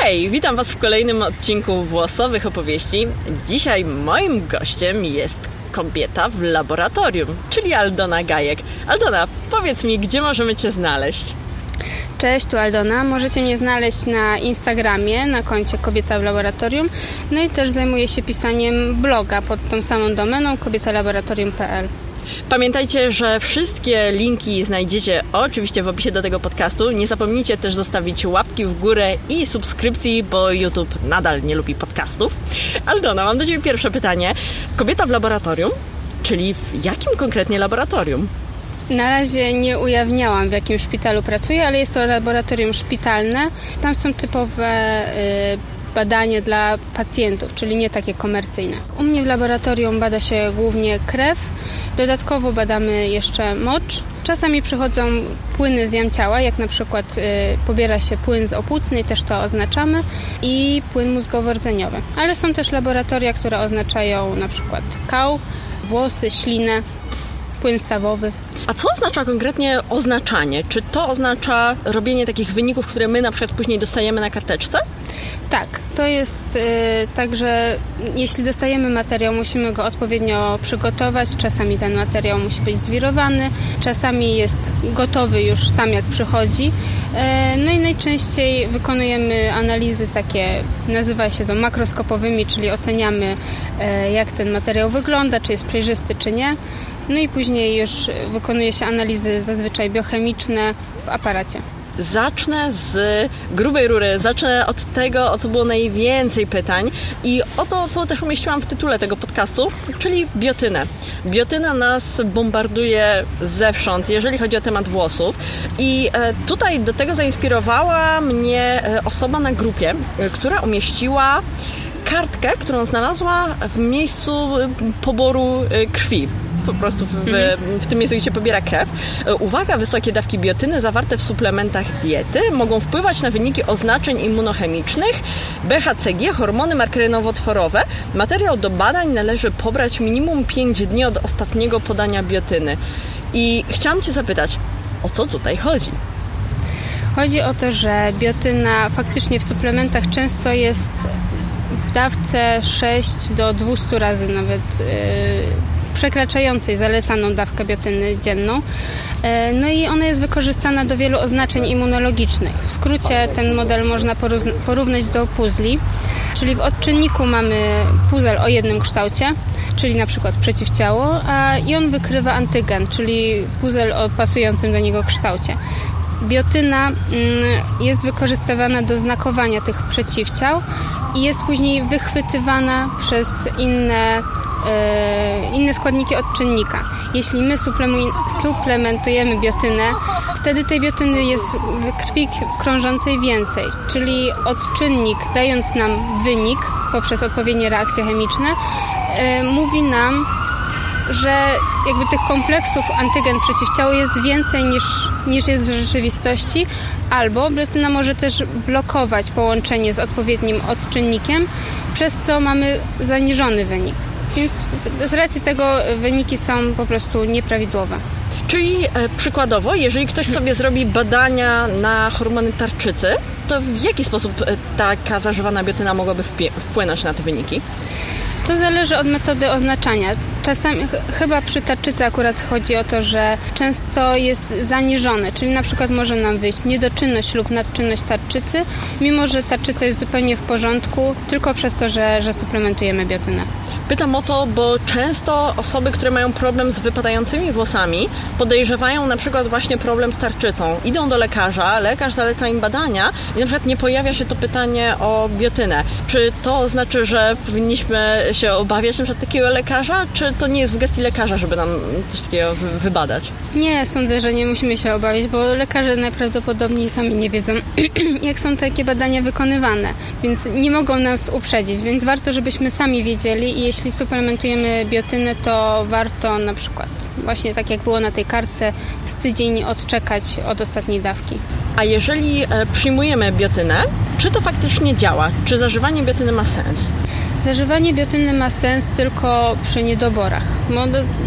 Hej, witam Was w kolejnym odcinku Włosowych Opowieści. Dzisiaj moim gościem jest kobieta w laboratorium, czyli Aldona Gajek. Aldona, powiedz mi, gdzie możemy Cię znaleźć? Cześć, tu Aldona. Możecie mnie znaleźć na Instagramie, na koncie Kobieta w Laboratorium. No i też zajmuję się pisaniem bloga pod tą samą domeną kobietalaboratorium.pl. Pamiętajcie, że wszystkie linki znajdziecie oczywiście w opisie do tego podcastu. Nie zapomnijcie też zostawić łapki w górę i subskrypcji, bo YouTube nadal nie lubi podcastów. Aldona, mam do Ciebie pierwsze pytanie. Kobieta w laboratorium, czyli w jakim konkretnie laboratorium? Na razie nie ujawniałam, w jakim szpitalu pracuję, ale jest to laboratorium szpitalne. Tam są typowe y, badania dla pacjentów, czyli nie takie komercyjne. U mnie w laboratorium bada się głównie krew, dodatkowo badamy jeszcze mocz. Czasami przychodzą płyny z jam ciała, jak na przykład y, pobiera się płyn z opłucnej, też to oznaczamy, i płyn mózgowo-rdzeniowy. Ale są też laboratoria, które oznaczają na przykład kał, włosy, ślinę, płyn stawowy. A co oznacza konkretnie oznaczanie? Czy to oznacza robienie takich wyników, które my na przykład później dostajemy na karteczce? Tak, to jest y, tak, że jeśli dostajemy materiał, musimy go odpowiednio przygotować. Czasami ten materiał musi być zwirowany, czasami jest gotowy już sam jak przychodzi. E, no i najczęściej wykonujemy analizy takie, nazywa się to makroskopowymi, czyli oceniamy e, jak ten materiał wygląda, czy jest przejrzysty, czy nie. No i później już wykonuje się analizy zazwyczaj biochemiczne w aparacie. Zacznę z grubej rury, zacznę od tego, o co było najwięcej pytań i o to, co też umieściłam w tytule tego podcastu, czyli biotynę. Biotyna nas bombarduje zewsząd, jeżeli chodzi o temat włosów. I e, tutaj do tego zainspirowała mnie e, osoba na grupie, e, która umieściła kartkę, którą znalazła w miejscu poboru krwi po prostu w, w, w tym miejscu, gdzie się pobiera krew. E, uwaga, wysokie dawki biotyny zawarte w suplementach diety mogą wpływać na wyniki oznaczeń immunochemicznych, BHCG, hormony markery nowotworowe. Materiał do badań należy pobrać minimum 5 dni od ostatniego podania biotyny. I chciałam Cię zapytać, o co tutaj chodzi? Chodzi o to, że biotyna faktycznie w suplementach często jest w dawce 6 do 200 razy nawet yy, przekraczającej zalecaną dawkę biotyny dzienną. E, no i ona jest wykorzystana do wielu oznaczeń immunologicznych. W skrócie ten model można porównać do puzli, czyli w odczynniku mamy puzzle o jednym kształcie, czyli na przykład przeciwciało, a i on wykrywa antygen, czyli puzzle o pasującym do niego kształcie. Biotyna mm, jest wykorzystywana do znakowania tych przeciwciał i jest później wychwytywana przez inne inne składniki odczynnika. Jeśli my suplementujemy biotynę, wtedy tej biotyny jest w krwi krążącej więcej, czyli odczynnik dając nam wynik poprzez odpowiednie reakcje chemiczne, e, mówi nam, że jakby tych kompleksów antygen przeciwciało jest więcej niż, niż jest w rzeczywistości, albo biotyna może też blokować połączenie z odpowiednim odczynnikiem, przez co mamy zaniżony wynik. Więc z racji tego wyniki są po prostu nieprawidłowe. Czyli e, przykładowo, jeżeli ktoś sobie zrobi badania na hormony tarczycy, to w jaki sposób e, taka zażywana biotyna mogłaby wpłynąć na te wyniki? To zależy od metody oznaczania. Czasami, chyba przy tarczycy akurat chodzi o to, że często jest zaniżone, czyli na przykład może nam wyjść niedoczynność lub nadczynność tarczycy, mimo że tarczyca jest zupełnie w porządku, tylko przez to, że, że suplementujemy biotynę. Pytam o to, bo często osoby, które mają problem z wypadającymi włosami, podejrzewają na przykład właśnie problem z tarczycą. Idą do lekarza, lekarz zaleca im badania i na przykład nie pojawia się to pytanie o biotynę. Czy to znaczy, że powinniśmy się obawiać na przykład takiego lekarza, czy to nie jest w gestii lekarza, żeby nam coś takiego wybadać? Nie, sądzę, że nie musimy się obawiać, bo lekarze najprawdopodobniej sami nie wiedzą, jak są takie badania wykonywane, więc nie mogą nas uprzedzić, więc warto, żebyśmy sami wiedzieli i jeśli jeśli suplementujemy biotynę, to warto na przykład, właśnie tak jak było na tej kartce, z tydzień odczekać od ostatniej dawki. A jeżeli e, przyjmujemy biotynę, czy to faktycznie działa? Czy zażywanie biotyny ma sens? Zażywanie biotyny ma sens tylko przy niedoborach.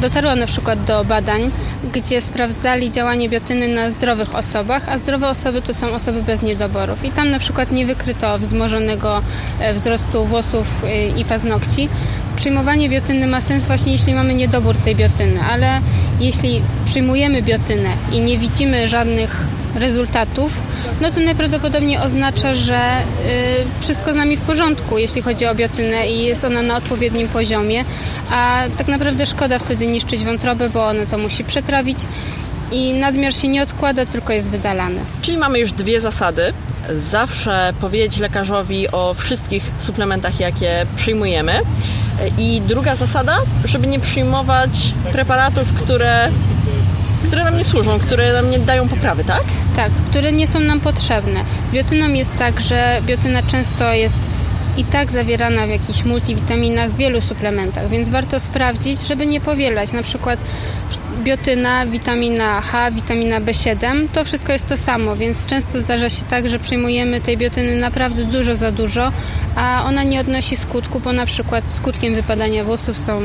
Dotarła na przykład do badań, gdzie sprawdzali działanie biotyny na zdrowych osobach, a zdrowe osoby to są osoby bez niedoborów. I tam na przykład nie wykryto wzmożonego e, wzrostu włosów e, i paznokci. Przyjmowanie biotyny ma sens właśnie jeśli mamy niedobór tej biotyny, ale jeśli przyjmujemy biotynę i nie widzimy żadnych rezultatów, no to najprawdopodobniej oznacza, że y, wszystko z nami w porządku, jeśli chodzi o biotynę i jest ona na odpowiednim poziomie, a tak naprawdę szkoda wtedy niszczyć wątrobę, bo ona to musi przetrawić i nadmiar się nie odkłada, tylko jest wydalany. Czyli mamy już dwie zasady. Zawsze powiedzieć lekarzowi o wszystkich suplementach, jakie przyjmujemy. I druga zasada, żeby nie przyjmować preparatów, które które nam nie służą, które nam nie dają poprawy, tak? Tak, które nie są nam potrzebne. Z biotyną jest tak, że biotyna często jest i tak zawierana w jakichś multivitaminach, w wielu suplementach, więc warto sprawdzić, żeby nie powielać. Na przykład biotyna, witamina H, witamina B7, to wszystko jest to samo, więc często zdarza się tak, że przyjmujemy tej biotyny naprawdę dużo za dużo, a ona nie odnosi skutku, bo na przykład skutkiem wypadania włosów są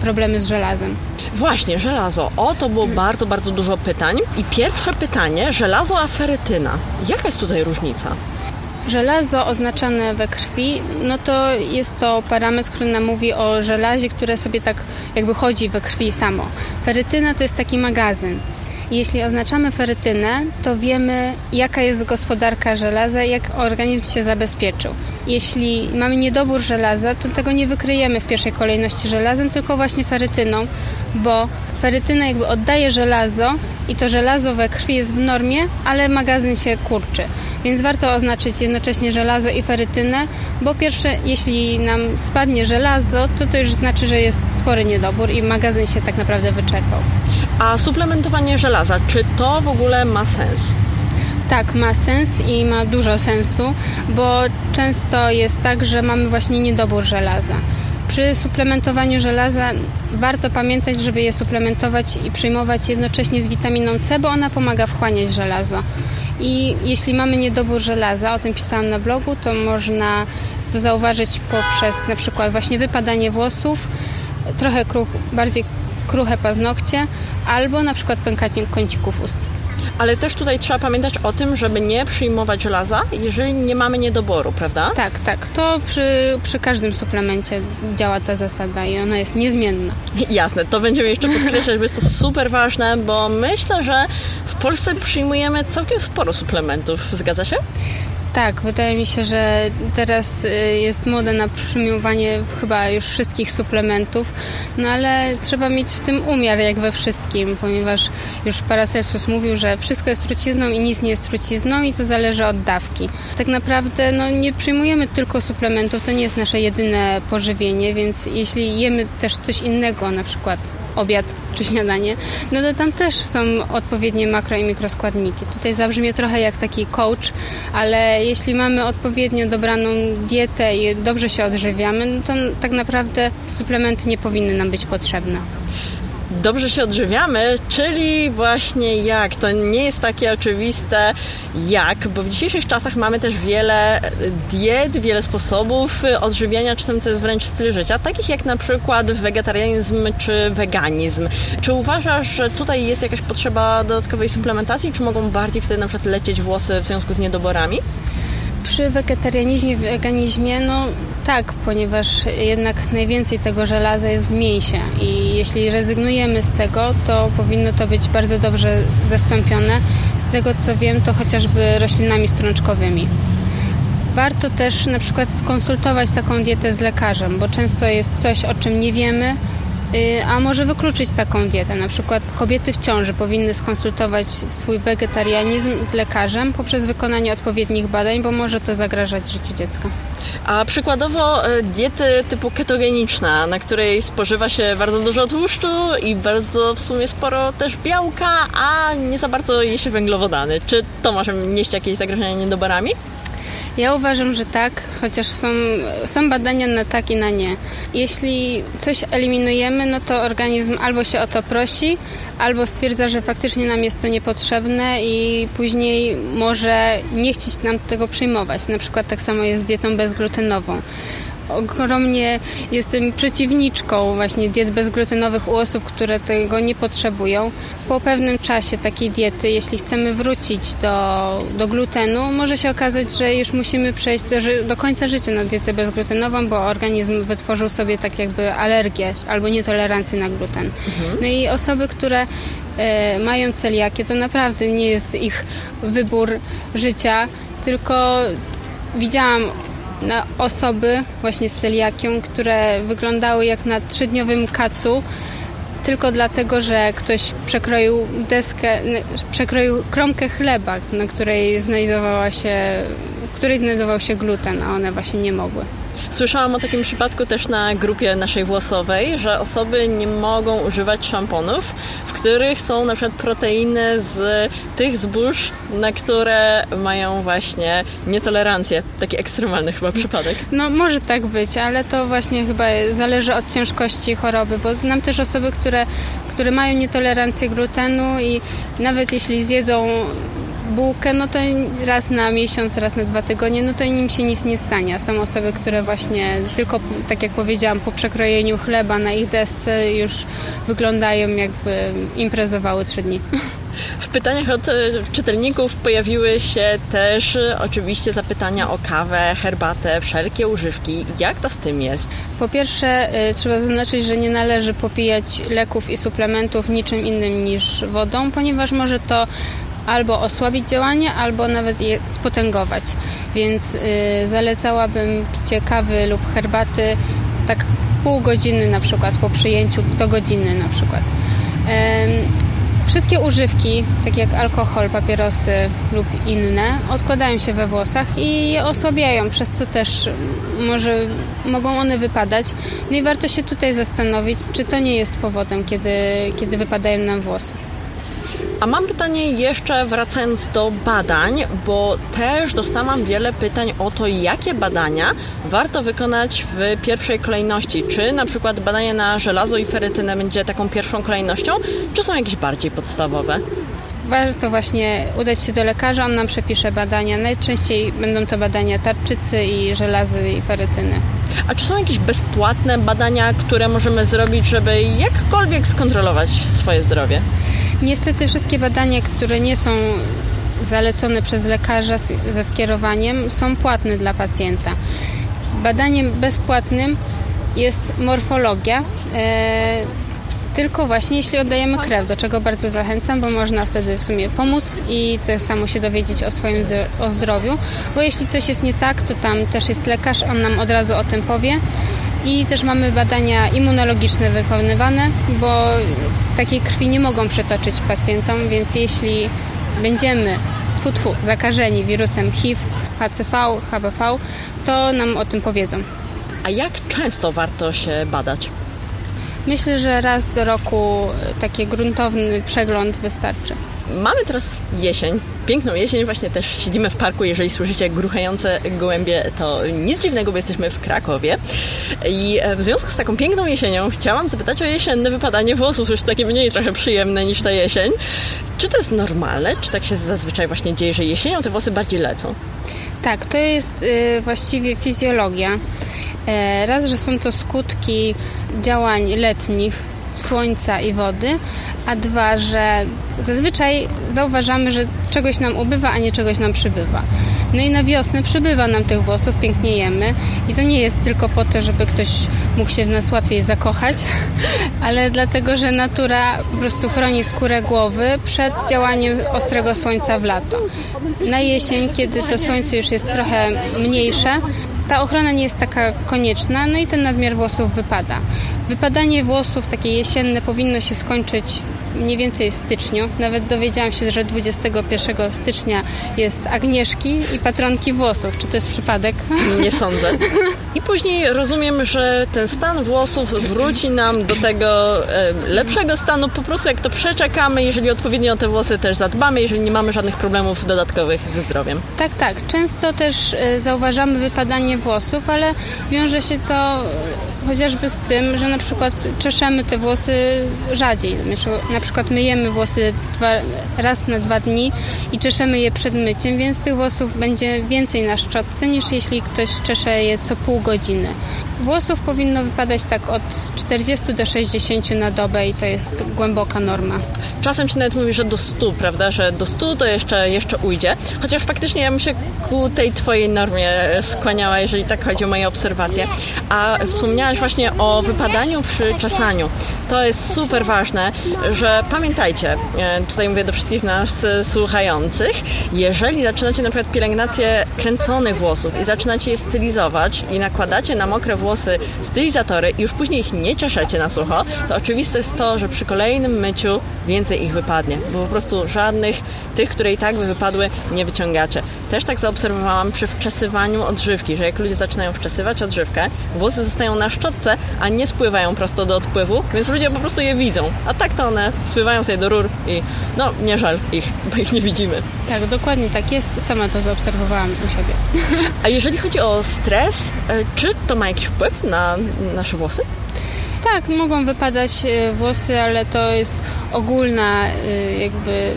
problemy z żelazem. Właśnie, żelazo. O, to było bardzo, bardzo dużo pytań. I pierwsze pytanie, żelazo a ferytyna. Jaka jest tutaj różnica? Żelazo oznaczane we krwi, no to jest to parametr, który nam mówi o żelazie, które sobie tak jakby chodzi we krwi samo. Ferytyna to jest taki magazyn. Jeśli oznaczamy ferytynę, to wiemy, jaka jest gospodarka żelaza jak organizm się zabezpieczył. Jeśli mamy niedobór żelaza, to tego nie wykryjemy w pierwszej kolejności żelazem, tylko właśnie ferytyną, bo ferytyna jakby oddaje żelazo i to żelazo we krwi jest w normie, ale magazyn się kurczy. Więc warto oznaczyć jednocześnie żelazo i ferytynę, bo pierwsze, jeśli nam spadnie żelazo, to to już znaczy, że jest spory niedobór i magazyn się tak naprawdę wyczerpał. A suplementowanie żelaza, czy to w ogóle ma sens? Tak, ma sens i ma dużo sensu, bo często jest tak, że mamy właśnie niedobór żelaza. Przy suplementowaniu żelaza warto pamiętać, żeby je suplementować i przyjmować jednocześnie z witaminą C, bo ona pomaga wchłaniać żelazo. I jeśli mamy niedobór żelaza, o tym pisałam na blogu, to można to zauważyć poprzez na przykład właśnie wypadanie włosów, trochę kruch, bardziej kruche paznokcie albo na przykład pękanie kącików ust. Ale też tutaj trzeba pamiętać o tym, żeby nie przyjmować żelaza, jeżeli nie mamy niedoboru, prawda? Tak, tak. To przy, przy każdym suplemencie działa ta zasada i ona jest niezmienna. Jasne, to będziemy jeszcze podkreślać, bo jest to super ważne, bo myślę, że w Polsce przyjmujemy całkiem sporo suplementów. Zgadza się? Tak, wydaje mi się, że teraz y, jest moda na przyjmowanie chyba już wszystkich suplementów, no ale trzeba mieć w tym umiar jak we wszystkim, ponieważ już Paracelsus mówił, że wszystko jest trucizną i nic nie jest trucizną i to zależy od dawki. Tak naprawdę no, nie przyjmujemy tylko suplementów, to nie jest nasze jedyne pożywienie, więc jeśli jemy też coś innego, na przykład obiad czy śniadanie, no to tam też są odpowiednie makro i mikroskładniki. Tutaj zabrzmie trochę jak taki coach, ale jeśli mamy odpowiednio dobraną dietę i dobrze się odżywiamy, no to tak naprawdę suplementy nie powinny nam być potrzebne dobrze się odżywiamy, czyli właśnie jak. To nie jest takie oczywiste jak, bo w dzisiejszych czasach mamy też wiele diet, wiele sposobów odżywiania, czasem to jest wręcz styl życia, takich jak na przykład wegetarianizm czy weganizm. Czy uważasz, że tutaj jest jakaś potrzeba dodatkowej suplementacji, czy mogą bardziej wtedy na przykład lecieć włosy w związku z niedoborami? Przy wegetarianizmie, weganizmie, no tak, ponieważ jednak najwięcej tego żelaza jest w mięsie i jeśli rezygnujemy z tego, to powinno to być bardzo dobrze zastąpione. Z tego co wiem, to chociażby roślinami strączkowymi. Warto też na przykład skonsultować taką dietę z lekarzem, bo często jest coś, o czym nie wiemy, a może wykluczyć taką dietę. Na przykład kobiety w ciąży powinny skonsultować swój wegetarianizm z lekarzem poprzez wykonanie odpowiednich badań, bo może to zagrażać życiu dziecka. A przykładowo e, diety typu ketogeniczna, na której spożywa się bardzo dużo tłuszczu i bardzo w sumie sporo też białka, a nie za bardzo je się węglowodany. Czy to może nieść jakieś zagrożenia niedoborami? Ja uważam, że tak, chociaż są, są badania na tak i na nie. Jeśli coś eliminujemy, no to organizm albo się o to prosi, albo stwierdza, że faktycznie nam jest to niepotrzebne i później może nie chcieć nam tego przyjmować. Na przykład tak samo jest z dietą bezglutenową. Ogromnie jestem przeciwniczką właśnie diet bezglutenowych u osób, które tego nie potrzebują. Po pewnym czasie takiej diety, jeśli chcemy wrócić do, do glutenu, może się okazać, że już musimy przejść do, do końca życia na dietę bezglutenową, bo organizm wytworzył sobie tak jakby alergię albo nietolerancję na gluten. Mhm. No i osoby, które e, mają celiakię, to naprawdę nie jest ich wybór życia, tylko widziałam na osoby właśnie z celiakią, które wyglądały jak na trzydniowym kacu, tylko dlatego, że ktoś przekroił deskę, przekroił kromkę chleba, na której znajdowała się, w której znajdował się gluten, a one właśnie nie mogły. Słyszałam o takim przypadku też na grupie naszej włosowej, że osoby nie mogą używać szamponów, w których są na przykład proteiny z tych zbóż, na które mają właśnie nietolerancję. Taki ekstremalny chyba przypadek. No może tak być, ale to właśnie chyba zależy od ciężkości choroby, bo znam też osoby, które, które mają nietolerancję glutenu i nawet jeśli zjedzą bułkę, no to raz na miesiąc, raz na dwa tygodnie, no to nim się nic nie stanie. Są osoby, które właśnie tylko, tak jak powiedziałam, po przekrojeniu chleba na ich desce już wyglądają jakby imprezowały trzy dni. W pytaniach od e, czytelników pojawiły się też e, oczywiście zapytania o kawę, herbatę, wszelkie używki. Jak to z tym jest? Po pierwsze, e, trzeba zaznaczyć, że nie należy popijać leków i suplementów niczym innym niż wodą, ponieważ może to albo osłabić działanie, albo nawet je spotęgować. Więc y, zalecałabym picie kawy lub herbaty tak pół godziny na przykład po przyjęciu, do godziny na przykład. Wszystkie używki, takie jak alkohol, papierosy lub inne, odkładają się we włosach i je osłabiają, przez co też może mogą one wypadać. No i warto się tutaj zastanowić, czy to nie jest powodem, kiedy, kiedy wypadają nam włosy. A mam pytanie jeszcze wracając do badań, bo też dostałam wiele pytań o to, jakie badania warto wykonać w pierwszej kolejności. Czy na przykład badanie na żelazo i ferytynę będzie taką pierwszą kolejnością, czy są jakieś bardziej podstawowe? Warto właśnie udać się do lekarza, on nam przepisze badania. Najczęściej będą to badania tarczycy i żelazy i ferytyny. A czy są jakieś bezpłatne badania, które możemy zrobić, żeby jakkolwiek skontrolować swoje zdrowie? Niestety wszystkie badania, które nie są zalecone przez lekarza ze skierowaniem, są płatne dla pacjenta. Badaniem bezpłatnym jest morfologia. E, tylko właśnie jeśli oddajemy krew, do czego bardzo zachęcam, bo można wtedy w sumie pomóc i tak samo się dowiedzieć o swoim o zdrowiu, bo jeśli coś jest nie tak, to tam też jest lekarz, on nam od razu o tym powie i też mamy badania immunologiczne wykonywane, bo takiej krwi nie mogą przetoczyć pacjentom, więc jeśli będziemy tfu, tfu, zakażeni wirusem HIV, HCV, HPV, to nam o tym powiedzą. A jak często warto się badać? Myślę, że raz do roku taki gruntowny przegląd wystarczy. Mamy teraz jesień, piękną jesień, właśnie też siedzimy w parku. Jeżeli słyszycie gruchające gołębie, to nic dziwnego, bo jesteśmy w Krakowie. I e, w związku z taką piękną jesienią chciałam zapytać o jesienne wypadanie włosów, już takie mniej trochę przyjemne niż ta jesień. Czy to jest normalne? Czy tak się zazwyczaj właśnie dzieje, że jesienią te włosy bardziej lecą? Tak, to jest y, właściwie fizjologia. E, raz, że są to skutki działań letnich, słońca i wody, a dwa, że zazwyczaj zauważamy, że czegoś nam ubywa, a nie czegoś nam przybywa. No i na wiosnę przybywa nam tych włosów, piękniejemy i to nie jest tylko po to, żeby ktoś mógł się w nas łatwiej zakochać, ale dlatego, że natura po prostu chroni skórę głowy przed działaniem ostrego słońca w lato. Na jesień, kiedy to słońce już jest trochę mniejsze, ta ochrona nie jest taka konieczna, no i ten nadmiar włosów wypada. Wypadanie włosów takie jesienne powinno się skończyć mniej więcej w styczniu. Nawet dowiedziałam się, że 21 stycznia jest Agnieszki i patronki włosów. Czy to jest przypadek? Nie sądzę. I później rozumiem, że ten stan włosów wróci nam do tego lepszego stanu, po prostu jak to przeczekamy, jeżeli odpowiednio o te włosy też zadbamy, jeżeli nie mamy żadnych problemów dodatkowych ze zdrowiem. Tak, tak. Często też e, zauważamy wypadanie włosów, ale wiąże się to chociażby z tym, że na przykład czeszemy te włosy rzadziej. Na przykład myjemy włosy dwa, raz na dwa dni i czeszemy je przed myciem, więc tych włosów będzie więcej na szczotce niż jeśli ktoś czesze je co pół godziny. Włosów powinno wypadać tak od 40 do 60 na dobę i to jest głęboka norma. Czasem się nawet mówi, że do 100, prawda, że do 100 to jeszcze, jeszcze ujdzie. Chociaż faktycznie ja bym się ku tej twojej normie skłaniała, jeżeli tak chodzi o moje obserwacje. A wspomniałaś właśnie o wypadaniu przy czasaniu. To jest super ważne, że pamiętajcie, e, tutaj mówię do wszystkich nas e, słuchających, jeżeli zaczynacie na przykład pielęgnację kręconych włosów i zaczynacie je stylizować i nakładacie na mokre włosy stylizatory i już później ich nie czeszecie na sucho, to oczywiste jest to, że przy kolejnym myciu więcej ich wypadnie, bo po prostu żadnych tych, które i tak by wypadły, nie wyciągacie. Też tak zaobserwowałam przy wczesywaniu odżywki, że jak ludzie zaczynają wczesywać odżywkę, włosy zostają na szczotce, a nie spływają prosto do odpływu, więc ludzie po prostu je widzą. A tak to one spływają sobie do rur i no, nie żal ich, bo ich nie widzimy. Tak, dokładnie tak jest. Sama to zaobserwowałam u siebie. A jeżeli chodzi o stres, e, czy to ma jakiś wpływ na nasze włosy? Tak, mogą wypadać e, włosy, ale to jest ogólna e, jakby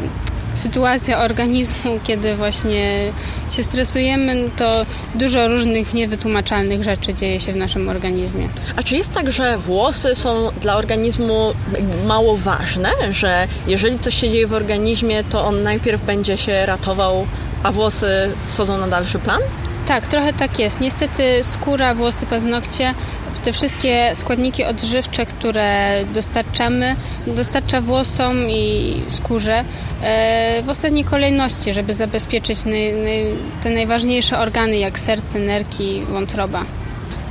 sytuacja organizmu, kiedy właśnie się stresujemy, to dużo różnych niewytłumaczalnych rzeczy dzieje się w naszym organizmie. A czy jest tak, że włosy są dla organizmu mało ważne, że jeżeli coś się dzieje w organizmie, to on najpierw będzie się ratował, a włosy schodzą na dalszy plan? Tak, trochę tak jest. Niestety skóra, włosy, paznokcie te wszystkie składniki odżywcze, które dostarczamy, dostarcza włosom i skórze e, w ostatniej kolejności, żeby zabezpieczyć te najważniejsze organy, jak serce, nerki, wątroba.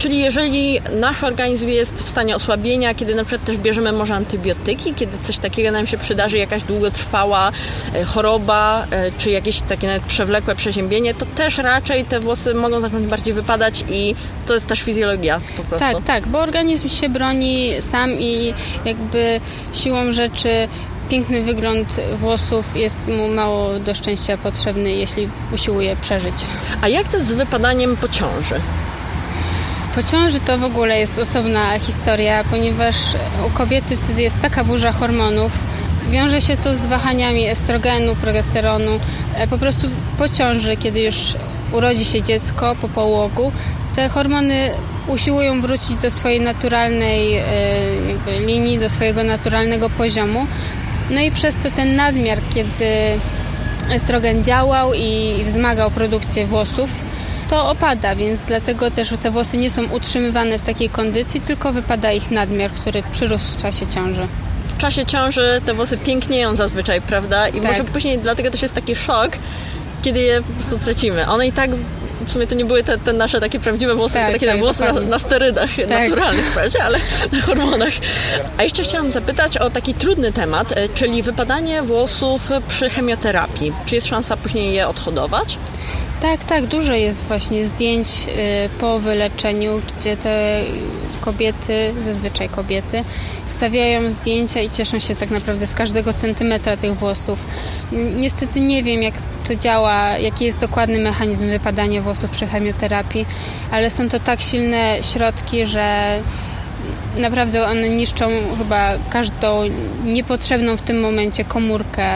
Czyli jeżeli nasz organizm jest w stanie osłabienia, kiedy na przykład też bierzemy może antybiotyki, kiedy coś takiego nam się przydarzy, jakaś długotrwała e, choroba, e, czy jakieś takie nawet przewlekłe przeziębienie, to też raczej te włosy mogą zacząć bardziej wypadać i to jest też fizjologia po prostu. Tak, tak, bo organizm się broni sam i jakby siłą rzeczy piękny wygląd włosów jest mu mało do szczęścia potrzebny, jeśli usiłuje przeżyć. A jak to z wypadaniem po ciąży? Po ciąży to w ogóle jest osobna historia, ponieważ u kobiety wtedy jest taka burza hormonów. Wiąże się to z wahaniami estrogenu, progesteronu. E, po prostu po ciąży, kiedy już urodzi się dziecko po połogu, te hormony usiłują wrócić do swojej naturalnej e, linii, do swojego naturalnego poziomu. No i przez to ten nadmiar, kiedy estrogen działał i wzmagał produkcję włosów, to opada, więc dlatego też te włosy nie są utrzymywane w takiej kondycji, tylko wypada ich nadmiar, który przyrósł w czasie ciąży w czasie ciąży te włosy pięknieją zazwyczaj, prawda? I tak. może później dlatego też jest taki szok, kiedy je po prostu tracimy. One i tak w sumie to nie były te, te nasze takie prawdziwe włosy, tak, takie tak, włosy na, na, sterydach tak. naturalnych, prawda? ale na hormonach. A jeszcze chciałam zapytać o taki trudny temat, e, czyli wypadanie włosów przy chemioterapii. Czy jest szansa później je odhodować? Tak, tak, dużo jest właśnie zdjęć y, po wyleczeniu, gdzie te kobiety, zazwyczaj kobiety, wstawiają zdjęcia i cieszą się tak naprawdę z każdego centymetra tych włosów. Niestety nie wiem, jak to działa, jaki jest dokładny mechanizm wypadania włosów przy chemioterapii, ale są to tak silne środki, że naprawdę one niszczą chyba każdą niepotrzebną w tym momencie komórkę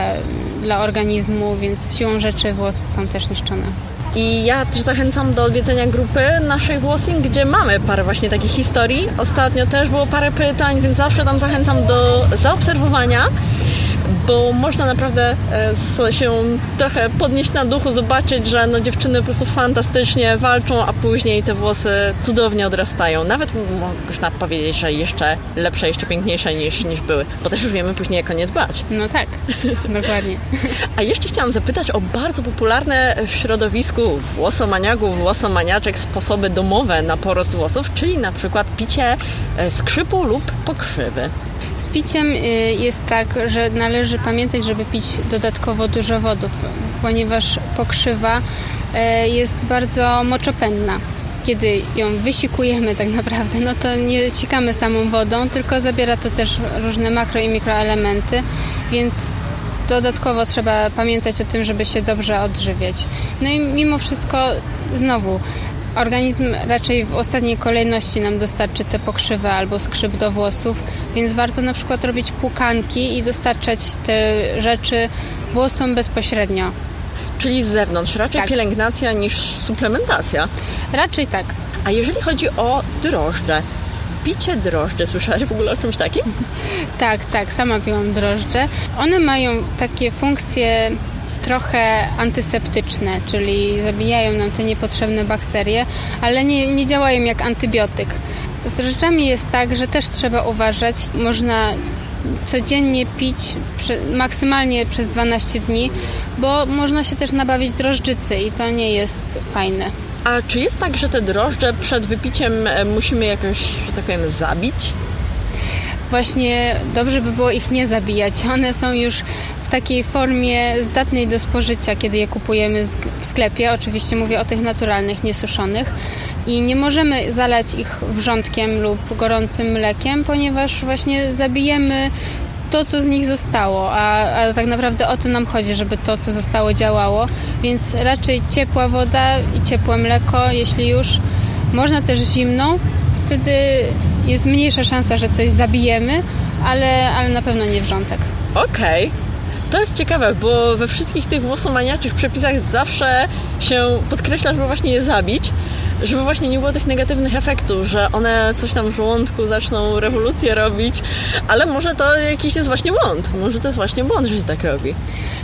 dla organizmu, więc siłą rzeczy włosy są też niszczone. I ja też zachęcam do odwiedzenia grupy naszej Włosing, gdzie mamy parę właśnie takich historii. Ostatnio też było parę pytań, więc zawsze tam zachęcam do zaobserwowania bo można naprawdę e, się trochę podnieść na duchu, zobaczyć, że no, dziewczyny po prostu fantastycznie walczą, a później te włosy cudownie odrastają. Nawet można powiedzieć, że jeszcze lepsze, jeszcze piękniejsze niż, niż były, bo też już wiemy później, jak o nie dbać. No tak, dokładnie. A jeszcze chciałam zapytać o bardzo popularne w środowisku włosomaniaków, włosomaniaczek sposoby domowe na porost włosów, czyli na przykład picie e, skrzypu lub pokrzywy. Z piciem y, jest tak, że należy pamiętać, żeby pić dodatkowo dużo wody, ponieważ pokrzywa y, jest bardzo moczopędna. Kiedy ją wysikujemy tak naprawdę, no to nie cikamy samą wodą, tylko zabiera to też różne makro i mikroelementy, więc dodatkowo trzeba pamiętać o tym, żeby się dobrze odżywiać. No i mimo wszystko znowu organizm raczej w ostatniej kolejności nam dostarczy te pokrzywy albo skrzyp do włosów, więc warto na przykład robić płukanki i dostarczać te rzeczy włosom bezpośrednio. Czyli z zewnątrz, raczej Tak. pielęgnacja niż suplementacja. Raczej tak. A jeżeli chodzi o drożdże, picie drożdży, słyszałaś w ogóle o czymś takim? Tak, tak, sama piłam drożdże. One mają takie funkcje trochę antyseptyczne, czyli zabijają nam te niepotrzebne bakterie, ale nie, nie działają jak antybiotyk. Z drożdżami jest tak, że też trzeba uważać. Można codziennie pić maksymalnie przez 12 dni, bo można się też nabawić drożdżycy i to nie jest fajne. A czy jest tak, że te drożdże przed wypiciem e, musimy jakoś, że tak powiem, zabić? Właśnie dobrze by było ich nie zabijać. One są już takiej formie zdatnej do spożycia, kiedy je kupujemy w sklepie. Oczywiście mówię o tych naturalnych, niesuszonych. I nie możemy zalać ich wrzątkiem lub gorącym mlekiem, ponieważ właśnie zabijemy to, co z nich zostało, a, a tak naprawdę o to nam chodzi, żeby to, co zostało, działało. Więc raczej ciepła woda i ciepłe mleko, jeśli już. Można też zimną, wtedy jest mniejsza szansa, że coś zabijemy, ale, ale na pewno nie wrzątek. Okej. To jest ciekawe, bo we wszystkich tych włosomaniaczych przepisach zawsze się podkreśla, żeby właśnie je zabić, żeby właśnie nie było tych negatywnych efektów, że one coś tam w żołądku zaczną rewolucję robić, ale może to jakiś jest właśnie błąd. Może to jest właśnie błąd, że się tak robi.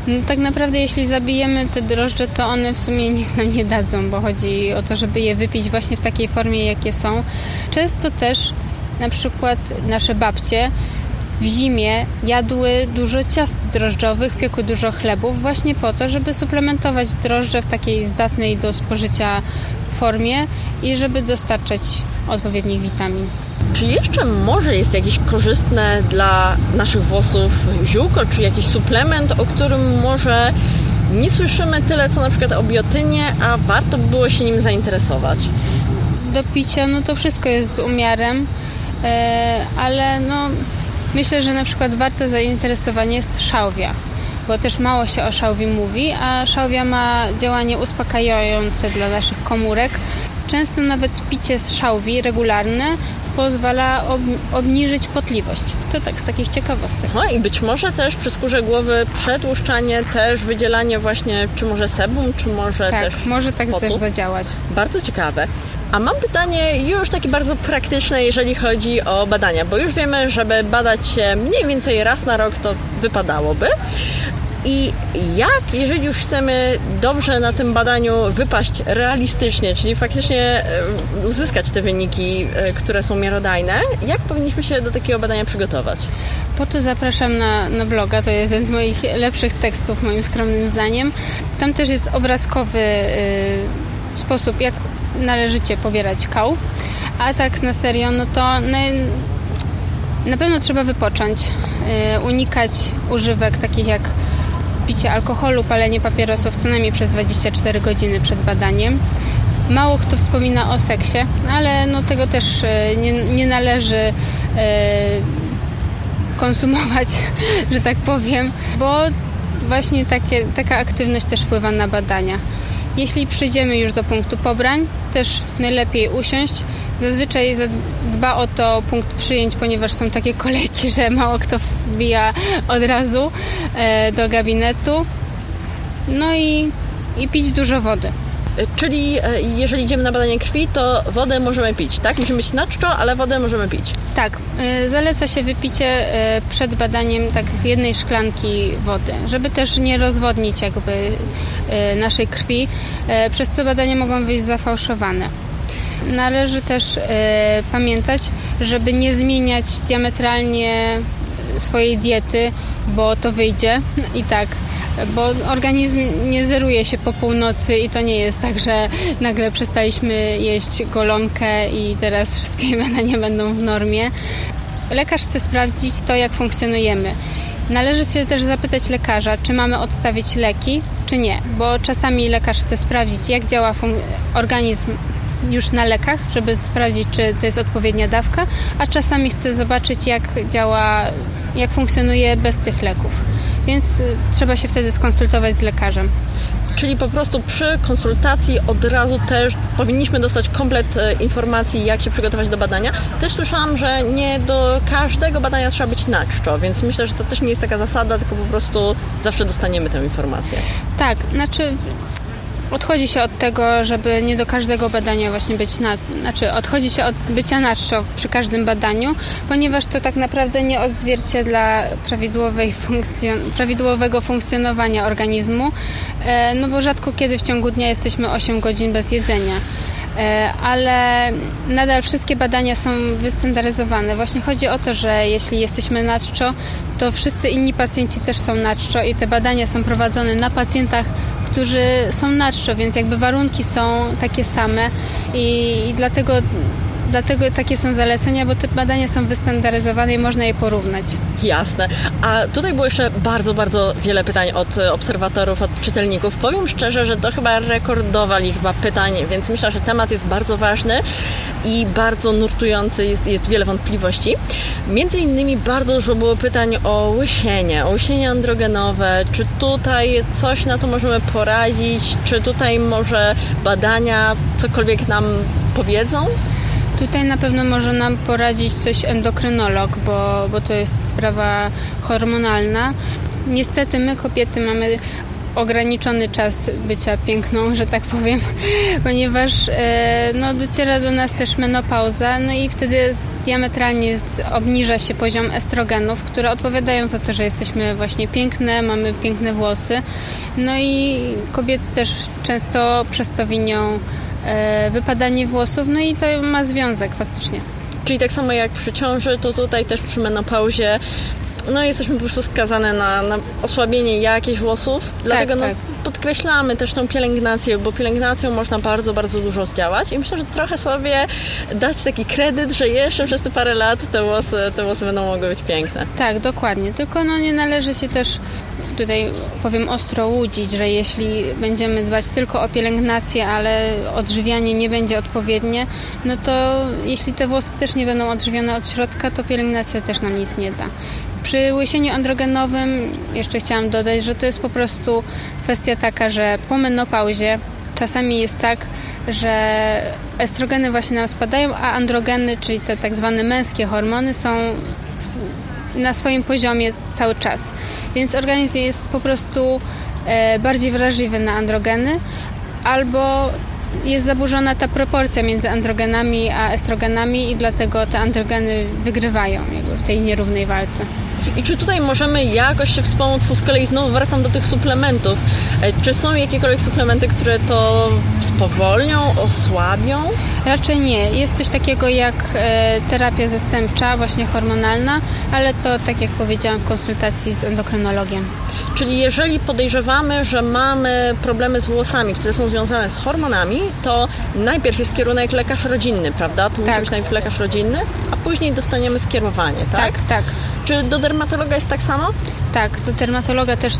No, tak naprawdę jeśli zabijemy te drożdże, to one w sumie nic nam nie dadzą, bo chodzi o to, żeby je wypić właśnie w takiej formie, jakie są. Często też na przykład nasze babcie w zimie jadły dużo ciast drożdżowych, piekły dużo chlebów właśnie po to, żeby suplementować drożdże w takiej zdatnej do spożycia formie i żeby dostarczać odpowiednich witamin. Czy jeszcze może jest jakieś korzystne dla naszych włosów ziółko, czy jakiś suplement, o którym może nie słyszymy tyle, co na przykład o biotynie, a warto by było się nim zainteresować? do picia, no to wszystko jest z umiarem, e, ale no myślę, że na przykład warte zainteresowanie jest szałwia, bo też mało się o szałwi mówi, a szałwia ma działanie uspokajające dla naszych komórek. Często nawet picie z szałwi regularne pozwala ob- obniżyć potliwość. To tak z takich ciekawostek. No i być może też przy skórze głowy przedłuszczanie, też wydzielanie właśnie, czy może sebum, czy może Tak, też może tak potu. też zadziałać. Bardzo ciekawe. A mam pytanie już takie bardzo praktyczne, jeżeli chodzi o badania, bo już wiemy, żeby badać się mniej więcej raz na rok, to wypadałoby. I jak, jeżeli już chcemy dobrze na tym badaniu wypaść realistycznie, czyli faktycznie e, uzyskać te wyniki, e, które są miarodajne, jak powinniśmy się do takiego badania przygotować? Po to zapraszam na, na bloga, to jest jeden z moich lepszych tekstów, moim skromnym zdaniem. Tam też jest obrazkowy y, sposób, jak należycie pobierać kał. A tak na serio, no to na, na pewno trzeba wypocząć, y, unikać używek takich jak picie alkoholu, palenie papierosów co najmniej przez 24 godziny przed badaniem. Mało kto wspomina o seksie, ale no tego też y, nie, nie należy y, konsumować, że tak powiem, bo właśnie takie, taka aktywność też wpływa na badania. Jeśli przyjdziemy już do punktu pobrań, też najlepiej usiąść. Zazwyczaj dba o to punkt przyjęć, ponieważ są takie kolejki, że mało kto wbija od razu e, do gabinetu. No i, i pić dużo wody. E, Czyli e, jeżeli idziemy na badanie krwi, to wodę możemy pić, tak? Musimy być na czczo, ale wodę możemy pić. Tak, zaleca się wypicie przed badaniem tak jednej szklanki wody, żeby też nie rozwodnić jakby naszej krwi, y, przez co badania mogą wyjść zafałszowane. Należy też y, pamiętać, żeby nie zmieniać diametralnie swojej diety, bo to wyjdzie i tak bo organizm nie zeruje się po północy i to nie jest tak, że nagle przestaliśmy jeść golonkę i teraz wszystkie badania będą w normie. Lekarz chce sprawdzić to, jak funkcjonujemy. Należy się też zapytać lekarza, czy mamy odstawić leki, czy nie, bo czasami lekarz chce sprawdzić, jak działa organizm już na lekach, żeby sprawdzić, czy to jest odpowiednia dawka, a czasami chce zobaczyć, jak działa, jak funkcjonuje bez tych leków więc trzeba się wtedy skonsultować z lekarzem. Czyli po prostu przy konsultacji od razu też powinniśmy dostać komplet e, informacji, jak się przygotować do badania. Też słyszałam, że nie do każdego badania trzeba być na czczo, więc myślę, że to też nie jest taka zasada, tylko po prostu zawsze dostaniemy tę informację. Tak, znaczy odchodzi się od tego, żeby nie do każdego badania właśnie być na, znaczy odchodzi się od bycia na czczo przy każdym badaniu, ponieważ to tak naprawdę nie odzwierciedla prawidłowej funkcjon prawidłowego funkcjonowania organizmu, e, no bo rzadko kiedy w ciągu dnia jesteśmy 8 godzin bez jedzenia e, ale nadal wszystkie badania są wystandaryzowane. Właśnie chodzi o to, że jeśli jesteśmy na czczo, to wszyscy inni pacjenci też są na czczo i te badania są prowadzone na pacjentach którzy są na czczo, więc jakby warunki są takie same i, i dlatego Dlatego takie są zalecenia, bo te badania są wystandaryzowane i można je porównać. Jasne. A tutaj było jeszcze bardzo, bardzo wiele pytań od obserwatorów, od czytelników. Powiem szczerze, że to chyba rekordowa liczba pytań, więc myślę, że temat jest bardzo ważny i bardzo nurtujący, jest, jest wiele wątpliwości. Między innymi bardzo dużo było pytań o łysienie, o łysienie androgenowe. Czy tutaj coś na to możemy poradzić? Czy tutaj może badania cokolwiek nam powiedzą? Tutaj na pewno może nam poradzić coś endokrynolog, bo, bo to jest sprawa hormonalna. Niestety my kobiety mamy ograniczony czas bycia piękną, że tak powiem, ponieważ e, no, dociera do nas też menopauza, no i wtedy diametralnie obniża się poziom estrogenów, które odpowiadają za to, że jesteśmy właśnie piękne, mamy piękne włosy. No i kobiety też często przez to winią wypadanie włosów, no i to ma związek faktycznie. Czyli tak samo jak przy ciąży, to tutaj też przy menopauzie no jesteśmy po prostu skazane na, na osłabienie jakichś włosów, dlatego tak, no, tak. podkreślamy też tą pielęgnację, bo pielęgnacją można bardzo, bardzo dużo zdziałać i myślę, że trochę sobie dać taki kredyt, że jeszcze przez te parę lat te włosy, te włosy będą mogły być piękne. Tak, dokładnie, tylko no nie należy się też tutaj powiem ostro łudzić, że jeśli będziemy dbać tylko o pielęgnację, ale odżywianie nie będzie odpowiednie, no to jeśli te włosy też nie będą odżywione od środka, to pielęgnacja też nam nic nie da. Przy łysieniu androgenowym jeszcze chciałam dodać, że to jest po prostu kwestia taka, że po menopauzie czasami jest tak, że estrogeny właśnie nam spadają, a androgeny, czyli te tak zwane męskie hormony są na swoim poziomie cały czas. Więc organizm jest po prostu e, bardziej wrażliwy na androgeny albo jest zaburzona ta proporcja między androgenami a estrogenami i dlatego te androgeny wygrywają w tej nierównej walce. I czy tutaj możemy jakoś się wspomóc, co z kolei znowu wracam do tych suplementów. E, czy są jakiekolwiek suplementy, które to spowolnią, osłabią? Raczej nie. Jest coś takiego jak e, terapia zastępcza, właśnie hormonalna, ale to tak jak powiedziałam w konsultacji z endokrynologiem. Czyli jeżeli podejrzewamy, że mamy problemy z włosami, które są związane z hormonami, to najpierw jest kierunek lekarz rodzinny, prawda? To tak. musi być najpierw lekarz rodzinny, a później dostaniemy skierowanie, tak? Tak, tak. Czy do dermatologa jest tak samo? Tak, do dermatologa też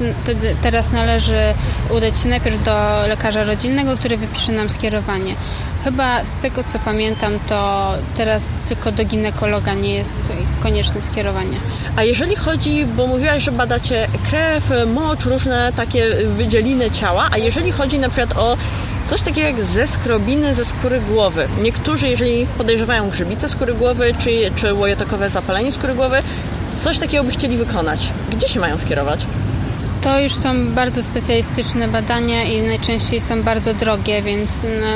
teraz należy udać się najpierw do lekarza rodzinnego, który wypisze nam skierowanie. Chyba z tego co pamiętam, to teraz tylko do ginekologa nie jest konieczne skierowanie. A jeżeli chodzi, bo mówiłaś, że badacie krew, mocz, różne takie wydzieliny ciała, a jeżeli chodzi na przykład o coś takiego jak ze skrobiny ze skóry głowy. Niektórzy, jeżeli podejrzewają grzybicę skóry głowy, czy, czy łojotokowe zapalenie skóry głowy, coś takiego by chcieli wykonać. Gdzie się mają skierować? To już są bardzo specjalistyczne badania i najczęściej są bardzo drogie, więc no,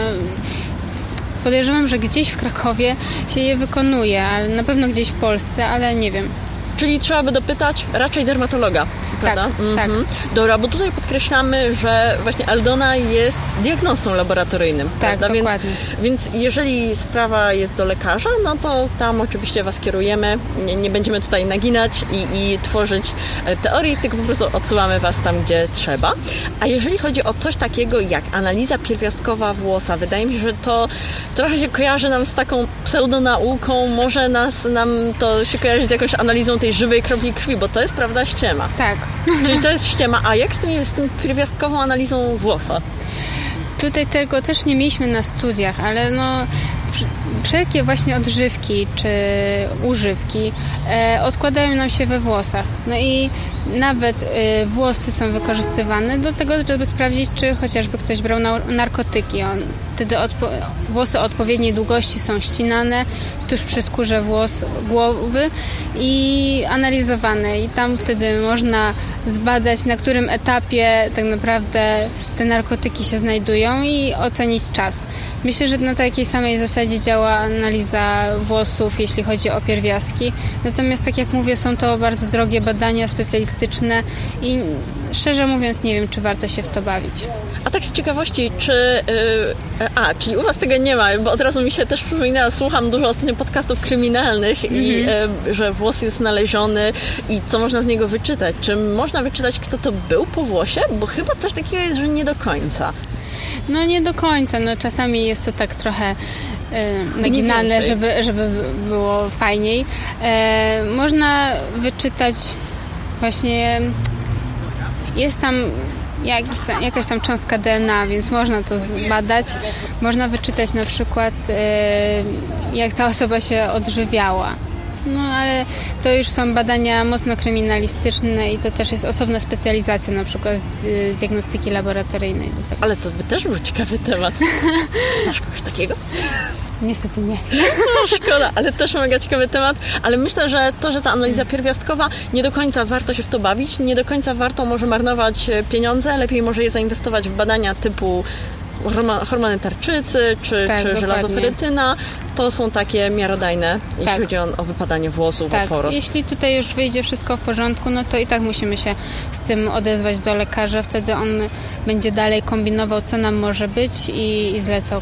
podejrzewam, że gdzieś w Krakowie się je wykonuje, ale na pewno gdzieś w Polsce, ale nie wiem. Czyli trzeba by dopytać raczej dermatologa, prawda? Tak, mhm. tak. Dobra, bo tutaj podkreślamy, że właśnie Aldona jest diagnostą laboratoryjnym, tak, prawda? Dokładnie. Więc, więc jeżeli sprawa jest do lekarza, no to tam oczywiście Was kierujemy. Nie, nie będziemy tutaj naginać i, i tworzyć e, teorii, tylko po prostu odsyłamy Was tam, gdzie trzeba. A jeżeli chodzi o coś takiego jak analiza pierwiastkowa włosa, wydaje mi się, że to trochę się kojarzy nam z taką pseudonauką, może nas, nam to się kojarzy z jakąś analizą tej żywej kropli krwi, bo to jest prawda ściema. Tak. Czyli to jest ściema. A jak z tym, z tym pierwiastkową analizą włosa? Tutaj tego też nie mieliśmy na studiach, ale no wszelkie właśnie odżywki czy używki e, odkładają nam się we włosach. No i nawet e, włosy są wykorzystywane do tego, żeby sprawdzić, czy chociażby ktoś brał narkotyki. On, wtedy odpo włosy odpowiedniej długości są ścinane tuż przy skórze włos głowy i analizowane. I tam wtedy można zbadać, na którym etapie tak naprawdę te narkotyki się znajdują i ocenić czas. Myślę, że na takiej samej zasadzie działa analiza włosów, jeśli chodzi o pierwiastki. Natomiast, tak jak mówię, są to bardzo drogie badania specjalistyczne i szczerze mówiąc, nie wiem, czy warto się w to bawić. A tak z ciekawości, czy. Yy, a, czyli u Was tego nie ma, bo od razu mi się też przypomina, słucham dużo ostatnio podcastów kryminalnych mm -hmm. i yy, że włos jest znaleziony i co można z niego wyczytać. Czy można wyczytać, kto to był po włosie? Bo chyba coś takiego jest, że nie do końca. No nie do końca, no czasami jest to tak trochę e, naginane, żeby, żeby było fajniej. E, można wyczytać właśnie jest tam jakiś tam, jakaś tam cząstka DNA, więc można to zbadać. Można wyczytać na przykład, e, jak ta osoba się odżywiała. No ale to już są badania mocno kryminalistyczne i to też jest osobna specjalizacja na przykład z diagnostyki laboratoryjnej. Ale to by też był ciekawy temat. Znasz kogoś takiego? Niestety nie. No, szkoda, ale też mega ciekawy temat. Ale myślę, że to, że ta analiza pierwiastkowa, nie do końca warto się w to bawić, nie do końca warto może marnować e, pieniądze, lepiej może je zainwestować w badania typu hormony tarczycy czy, tak, czy żelazoferytyna, to są takie miarodajne, jeśli tak. chodzi o, o, wypadanie włosów, tak. o porost. Jeśli tutaj już wyjdzie wszystko w porządku, no to i tak musimy się z tym odezwać do lekarza. Wtedy on będzie dalej kombinował, co nam może być i, i zlecał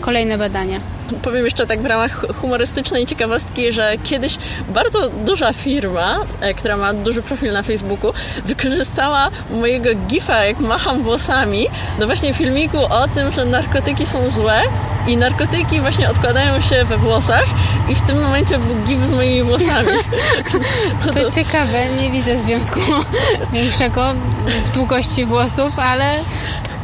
kolejne badania. Powiem jeszcze tak w ramach humorystycznej ciekawostki, że kiedyś bardzo duża firma, e, która ma duży profil na Facebooku, wykorzystała mojego gifa, jak macham włosami, do właśnie filmiku o tym, że narkotyki są złe i narkotyki właśnie odkładają się we włosach i w tym momencie był gif z moimi włosami. To, to, to ciekawe, nie widzę związku większego w długości włosów, ale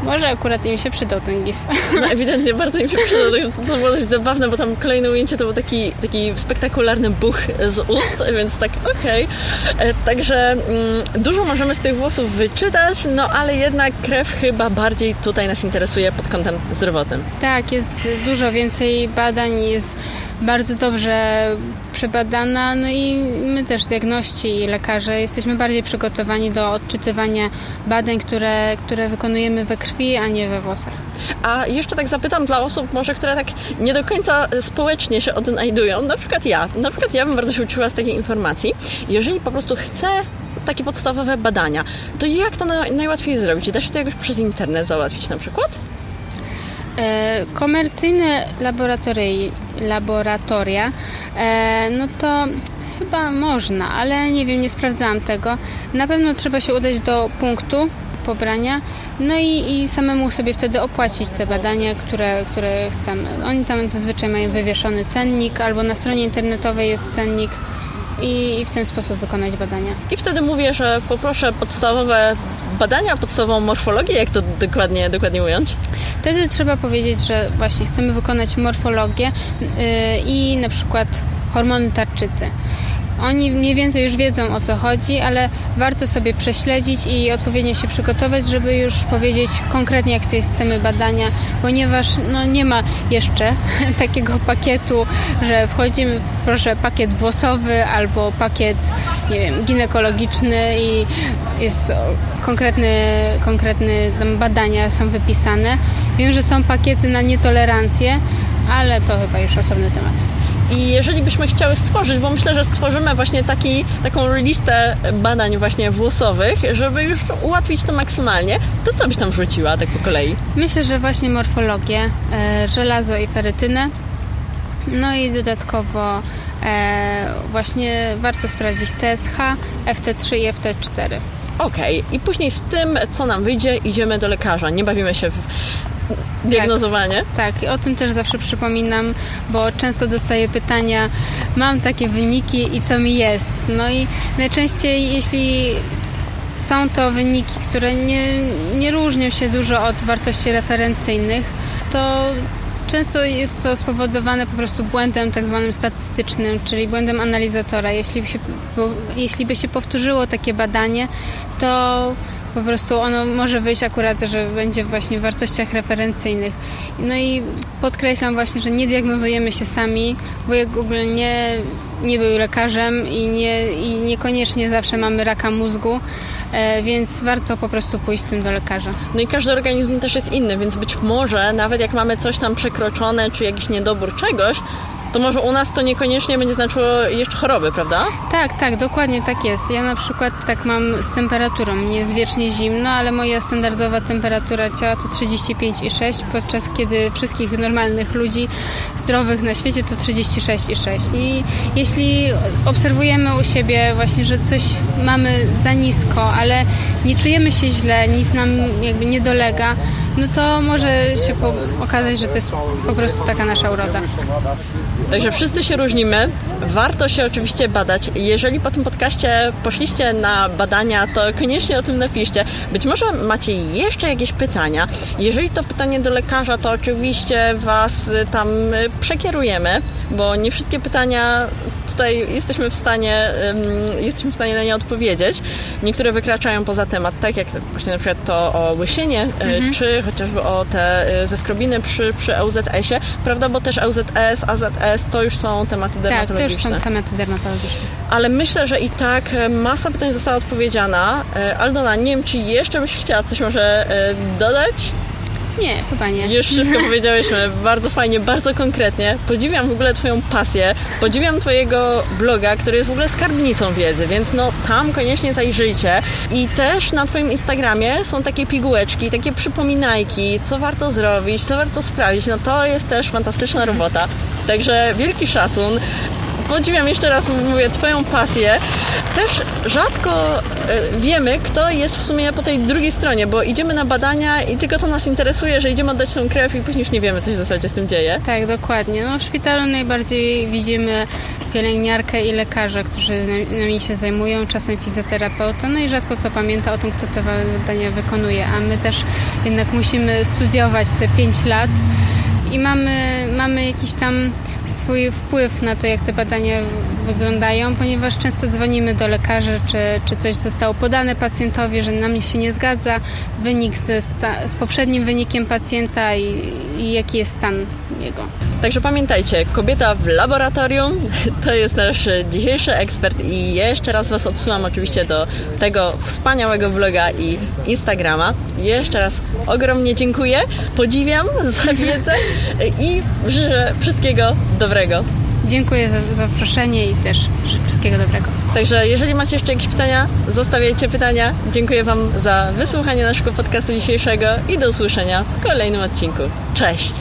może akurat im się przydał ten gif. No ewidentnie bardzo im się przydał. To, to było dość zabawne, bo tam kolejne ujęcie to był taki, taki spektakularny buch z ust, więc tak okej. Okay. E, także mm, dużo możemy z tych włosów wyczytać, no ale jednak krew chyba bardziej tutaj nas interesuje pod kątem zdrowotnym. Tak, jest dużo więcej badań, jest bardzo dobrze przebadana, no i my też diagności i lekarze jesteśmy bardziej przygotowani do odczytywania badań, które, które wykonujemy we krwi, a nie we włosach. A jeszcze tak zapytam dla osób może, które tak nie do końca społecznie się odnajdują, na przykład ja, na przykład ja bym bardzo się uczyła z takiej informacji, jeżeli po prostu chcę takie podstawowe badania, to jak to najłatwiej zrobić? Da się to jakoś przez internet załatwić na przykład? E, komercyjne laboratoria, e, no to chyba można, ale nie wiem, nie sprawdzałam tego. Na pewno trzeba się udać do punktu pobrania, no i, i samemu sobie wtedy opłacić te badania, które, które chcemy. Oni tam zazwyczaj mają wywieszony cennik, albo na stronie internetowej jest cennik i w ten sposób wykonać badania. I wtedy mówię, że poproszę podstawowe badania, podstawową morfologię, jak to dokładnie, dokładnie ująć? Wtedy trzeba powiedzieć, że właśnie chcemy wykonać morfologię yy, i na przykład hormony tarczycy. Oni mniej więcej już wiedzą o co chodzi, ale warto sobie prześledzić i odpowiednio się przygotować, żeby już powiedzieć konkretnie, jak chcemy badania, ponieważ no, nie ma jeszcze takiego pakietu, że wchodzimy, proszę, pakiet włosowy albo pakiet, nie wiem, ginekologiczny i jest konkretny, konkretny badania są wypisane. Wiem, że są pakiety na nietolerancję, ale to chyba już osobny temat. I jeżeli byśmy chciały stworzyć, bo myślę, że stworzymy właśnie taki, taką listę badań właśnie włosowych, żeby już ułatwić to maksymalnie, to co byś tam wrzuciła tak po kolei? Myślę, że właśnie morfologię, e, żelazo i ferytynę. No i dodatkowo e, właśnie warto sprawdzić TSH, FT3 i FT4. Okej, okay. i później z tym, co nam wyjdzie, idziemy do lekarza. Nie bawimy się w diagnozowanie. Tak, tak, o tym też zawsze przypominam, bo często dostaję pytania, mam takie wyniki i co mi jest? No i najczęściej, jeśli są to wyniki, które nie, nie różnią się dużo od wartości referencyjnych, to Często jest to spowodowane po prostu błędem tak zwanym statystycznym, czyli błędem analizatora. Jeśli by się, bo, jeśli by się powtórzyło takie badanie, to po prostu ono może wyjść akurat, że będzie właśnie w wartościach referencyjnych. No i podkreślam właśnie, że nie diagnozujemy się sami. Wujek Google nie, nie był lekarzem i, nie, i niekoniecznie zawsze mamy raka mózgu. E, więc warto po prostu pójść z tym do lekarza. No i każdy organizm też jest inny, więc być może nawet jak mamy coś tam przekroczone, czy jakiś niedobór czegoś, to może u nas to niekoniecznie będzie znaczyło jeszcze choroby, prawda? Tak, tak, dokładnie tak jest. Ja na przykład tak mam z temperaturą. Nie jest wiecznie zimno, ale moja standardowa temperatura ciała to 35,6, podczas kiedy wszystkich normalnych ludzi zdrowych na świecie to 36,6. I jeśli obserwujemy u siebie właśnie, że coś mamy za nisko, ale nie czujemy się źle, nic nam jakby nie dolega, no to może się okazać, że to jest po prostu taka nasza uroda. Także wszyscy się różnimy. Warto się oczywiście badać. Jeżeli po tym podcaście poszliście na badania, to koniecznie o tym napiszcie. Być może macie jeszcze jakieś pytania. Jeżeli to pytanie do lekarza, to oczywiście Was tam przekierujemy, bo nie wszystkie pytania tutaj jesteśmy w stanie, jesteśmy w stanie na nie odpowiedzieć. Niektóre wykraczają poza temat, tak jak właśnie na przykład to o łysienie, e, mhm. czy chociażby o te e, zeskrobiny przy, przy LZS-ie, prawda, bo też LZS, AZS to już są tematy dermatologiczne. Tak, to już są tematy dermatologiczne. Ale myślę, że i tak e, masa pytań została odpowiedziana. Aldona, nie wiem, czy jeszcze byś chciała coś może dodać? Nie, chyba nie. Już wszystko powiedziałyśmy bardzo fajnie, bardzo konkretnie. Podziwiam w ogóle Twoją pasję, podziwiam Twojego bloga, który jest w ogóle skarbnicą wiedzy, więc no tam koniecznie zajrzyjcie. I też na Twoim Instagramie są takie pigułeczki, takie przypominajki, co warto zrobić, co warto sprawdzić. No to jest też fantastyczna robota. Także wielki szacun podziwiam jeszcze raz, mówię, Twoją pasję. Też rzadko e, wiemy, kto jest w sumie po tej drugiej stronie, bo idziemy na badania i tylko to nas interesuje, że idziemy oddać tą krew i później już nie wiemy, co się w zasadzie z tym dzieje. Tak, dokładnie. No, w szpitalu najbardziej widzimy pielęgniarkę i lekarza, którzy nami się zajmują, czasem fizjoterapeuta, no i rzadko kto pamięta o tym, kto te badania wykonuje, a my też jednak musimy studiować te 5 lat i mamy, mamy jakiś tam swój wpływ na to, jak te badania wyglądają, ponieważ często dzwonimy do lekarzy, czy, czy coś zostało podane pacjentowi, że nam się nie zgadza, wynik z, z poprzednim wynikiem pacjenta i, i jaki jest stan jego. Także pamiętajcie, kobieta w laboratorium to jest nasz dzisiejszy ekspert i jeszcze raz Was odsyłam oczywiście do tego wspaniałego bloga i Instagrama. Jeszcze raz ogromnie dziękuję, podziwiam za wiedzę i życzę wszystkiego dobrego. Dziękuję za zaproszenie i też wszystkiego dobrego. Także jeżeli macie jeszcze jakieś pytania, zostawiajcie pytania. Dziękuję Wam za wysłuchanie naszego podcastu dzisiejszego i do usłyszenia w kolejnym odcinku. Cześć!